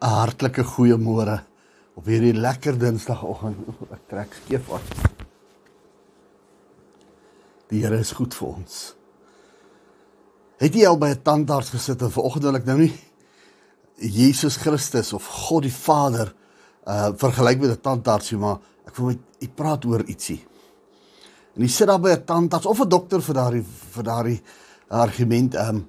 'n hartlike goeiemôre op hierdie lekker Dinsdagoggend. Ek trek skief aan. Die Here is goed vir ons. Het jy al by 'n tandarts gesit en vanoggend wil ek nou nie Jesus Christus of God die Vader uh vergelyk met 'n tandarts nie, maar ek wil met u praat oor ietsie. En jy sit daar by 'n tandarts of 'n dokter vir daardie vir daardie argument um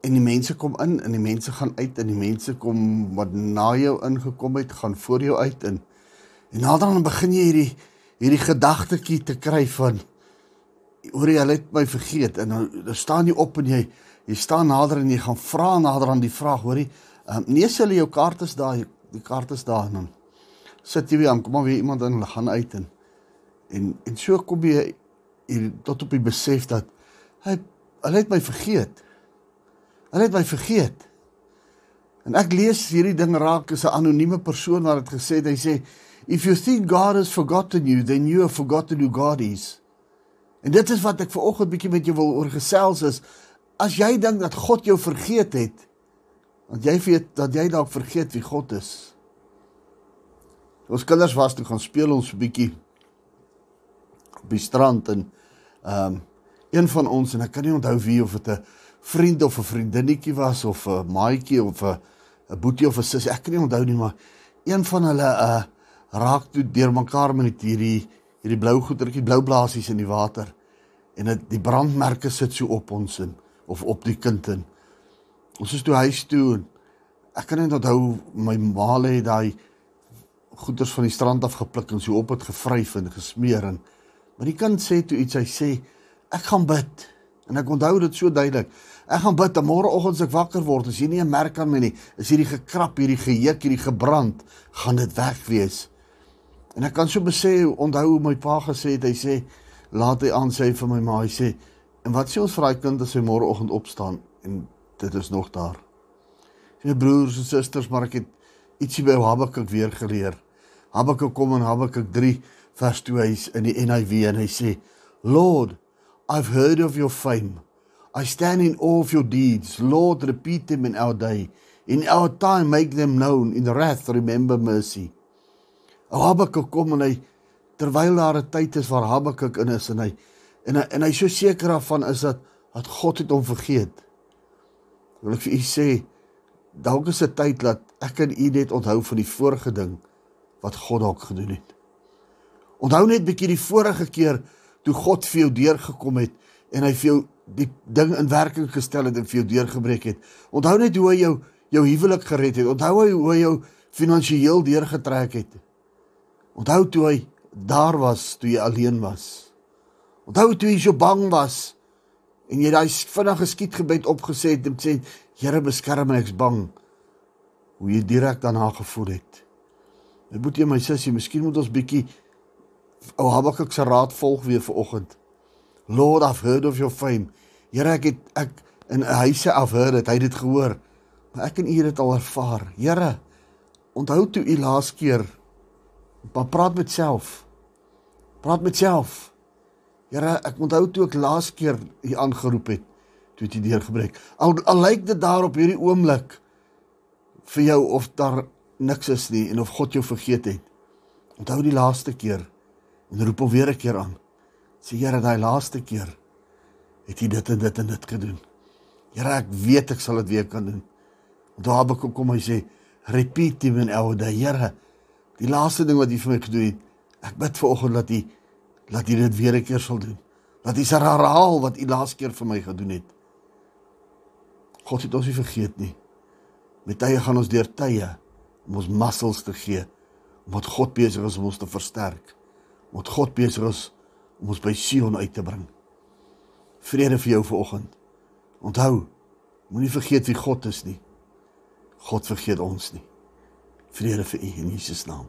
en die mense kom in en die mense gaan uit en die mense kom wat na jou ingekom het gaan voor jou uit en en naderhand begin jy hierdie hierdie gedagtetjie te kry van oor jy het my vergeet en nou dan staan jy op en jy jy staan nader en jy gaan vra nader aan die vraag hoorie um, nee sê jou kaart is daar die kaart is daar en dan sit jy weer aan kom maar weer iemand in hulle gaan uit en en en so kom jy hier tot op die besef dat hy hulle het my vergeet Hulle het my vergeet. En ek lees hierdie ding raak as 'n anonieme persoon wat dit gesê het. Hy sê if you think God has forgotten you, then you have forgotten who God is. En dit is wat ek ver oggend bietjie met jou wil oorgesels is as jy dink dat God jou vergeet het, want jy weet dat jy dalk vergeet wie God is. Ons kinders was toe gaan speel ons 'n bietjie op die strand en ehm um, een van ons en ek kan nie onthou wie of dit 'n vriend of 'n vriendinnetjie was of 'n maatjie of 'n 'n boetie of 'n sussie, ek kan nie onthou nie, maar een van hulle uh raak toe deur mekaar met hierdie hierdie blou goedertjie, blou blaasies in die water. En dit die brandmerke sit so op ons in of op die kind in. Ons is toe huis toe en ek kan net onthou my ma lê daai goeders van die strand af gepluk en so op het gevryf en gesmeer en maar die kind sê toe iets, hy sê ek gaan bid. En ek onthou dit so duidelik. Ek gaan bid, môreoggend as ek wakker word, as jy nie 'n merk aan my nie, is hierdie gekrap, hierdie geheuk, hierdie gebrand, gaan dit weg wees. En ek kan so besê, onthou hoe my pa gesê het, hy sê laat hy aan sê vir my ma, hy sê en wat sê ons vir daai kind as hy môreoggend opstaan en dit is nog daar. Sy broers en susters, maar ek het ietsie by Habakuk weer geleer. Habakuk kom in Habakuk 3 vers 2 hy's in die NIV en hy sê Lord I've heard of your fame. I stand in awe of your deeds. Lord, repeat them in our day. In our time, make them known. In wrath, remember mercy. Habakuk kom en hy terwyl daar 'n tyd is waar Habakuk in is en hy en hy, en hy so seker daarvan is dat dat God het hom vergeet. Wil ek vir u sê dalk is dit tyd dat ek en u net onthou van die vorige ding wat God dalk gedoen het. Onthou net bietjie die vorige keer toe God vir jou deurgekom het en hy vir jou die ding in werking gestel het en vir jou deurgebreek het. Onthou net hoe hy jou jou huwelik gered het. Onthou hy hoe hy jou finansiëel deurgetrek het. Onthou toe hy daar was toe jy alleen was. Onthou toe jy so bang was en jy daai vinnige skietgebed opgesê het en sê Here beskerm my ek's bang. Hoe jy direk daarna gevoel het. Ek moet jy my sussie, miskien moet ons bietjie ou Habakuk se raad volg weer vir oggend. Lord, I've heard of your fame. Here, ek het ek in huise af heard dit, hy het dit gehoor. Maar ek en u het dit al ervaar. Here, onthou toe u laas keer pa praat met self. Praat met self. Here, ek onthou toe ek laas keer u aangeroep het toe dit deurgebreek. Al, al lyk dit daar op hierdie oomblik vir jou of daar niks is nie en of God jou vergeet het. Onthou die laaste keer en roep hom weer 'n keer aan. Sê Here, daai laaste keer het jy dit en dit en dit gedoen. Here, ek weet ek sal dit weer kan doen. Daar ek kom hy sê, repeat in our day. Here, die laaste ding wat jy vir my gedoen het, ek bid vir oggend dat jy laat jy dit weer 'n keer sal doen. Dat jy sal herhaal wat jy laas keer vir my gedoen het. God het ons nie vergeet nie. Met tye gaan ons deur tye om ons muscles te gee wat God besig is om ons te versterk wat God besig is om ons by Sion uit te bring. Vrede vir jou vanoggend. Onthou, moenie vergeet wie God is nie. God vergeet ons nie. Vrede vir u in Jesus naam.